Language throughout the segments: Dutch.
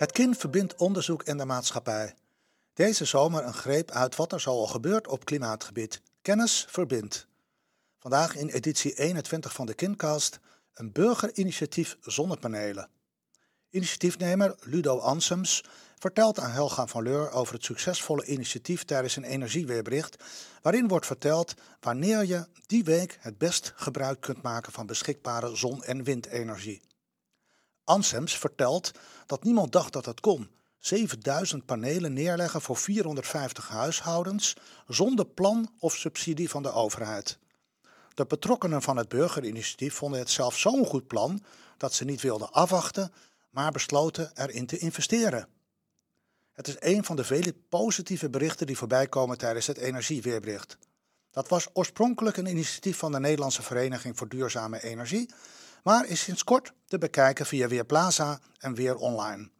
Het kind verbindt onderzoek en de maatschappij. Deze zomer een greep uit wat er zoal gebeurt op klimaatgebied. Kennis verbindt. Vandaag in editie 21 van de Kindcast een burgerinitiatief zonnepanelen. Initiatiefnemer Ludo Ansems vertelt aan Helga van Leur over het succesvolle initiatief tijdens een energieweerbericht, waarin wordt verteld wanneer je die week het best gebruik kunt maken van beschikbare zon- en windenergie. Ansems vertelt dat niemand dacht dat het kon. 7000 panelen neerleggen voor 450 huishoudens zonder plan of subsidie van de overheid. De betrokkenen van het burgerinitiatief vonden het zelf zo'n goed plan dat ze niet wilden afwachten, maar besloten erin te investeren. Het is een van de vele positieve berichten die voorbij komen tijdens het energieweerbericht. Dat was oorspronkelijk een initiatief van de Nederlandse Vereniging voor Duurzame Energie, maar is sinds kort te bekijken via Weerplaza en Weer Online.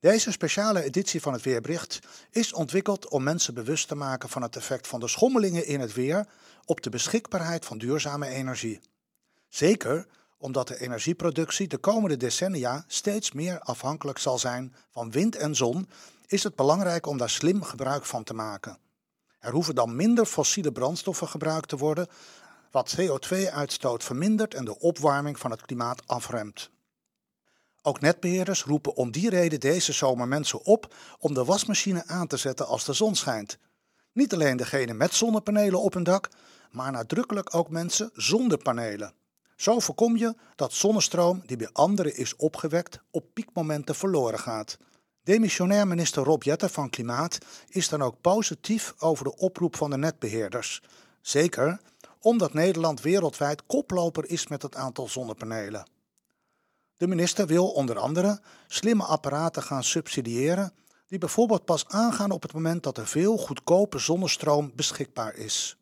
Deze speciale editie van het weerbericht is ontwikkeld om mensen bewust te maken van het effect van de schommelingen in het weer op de beschikbaarheid van duurzame energie. Zeker omdat de energieproductie de komende decennia steeds meer afhankelijk zal zijn van wind en zon, is het belangrijk om daar slim gebruik van te maken. Er hoeven dan minder fossiele brandstoffen gebruikt te worden, wat CO2-uitstoot vermindert en de opwarming van het klimaat afremt. Ook netbeheerders roepen om die reden deze zomer mensen op om de wasmachine aan te zetten als de zon schijnt. Niet alleen degene met zonnepanelen op hun dak, maar nadrukkelijk ook mensen zonder panelen. Zo voorkom je dat zonnestroom die bij anderen is opgewekt op piekmomenten verloren gaat. Demissionair minister Rob Jetten van Klimaat is dan ook positief over de oproep van de netbeheerders. Zeker omdat Nederland wereldwijd koploper is met het aantal zonnepanelen. De minister wil onder andere slimme apparaten gaan subsidiëren die bijvoorbeeld pas aangaan op het moment dat er veel goedkope zonnestroom beschikbaar is.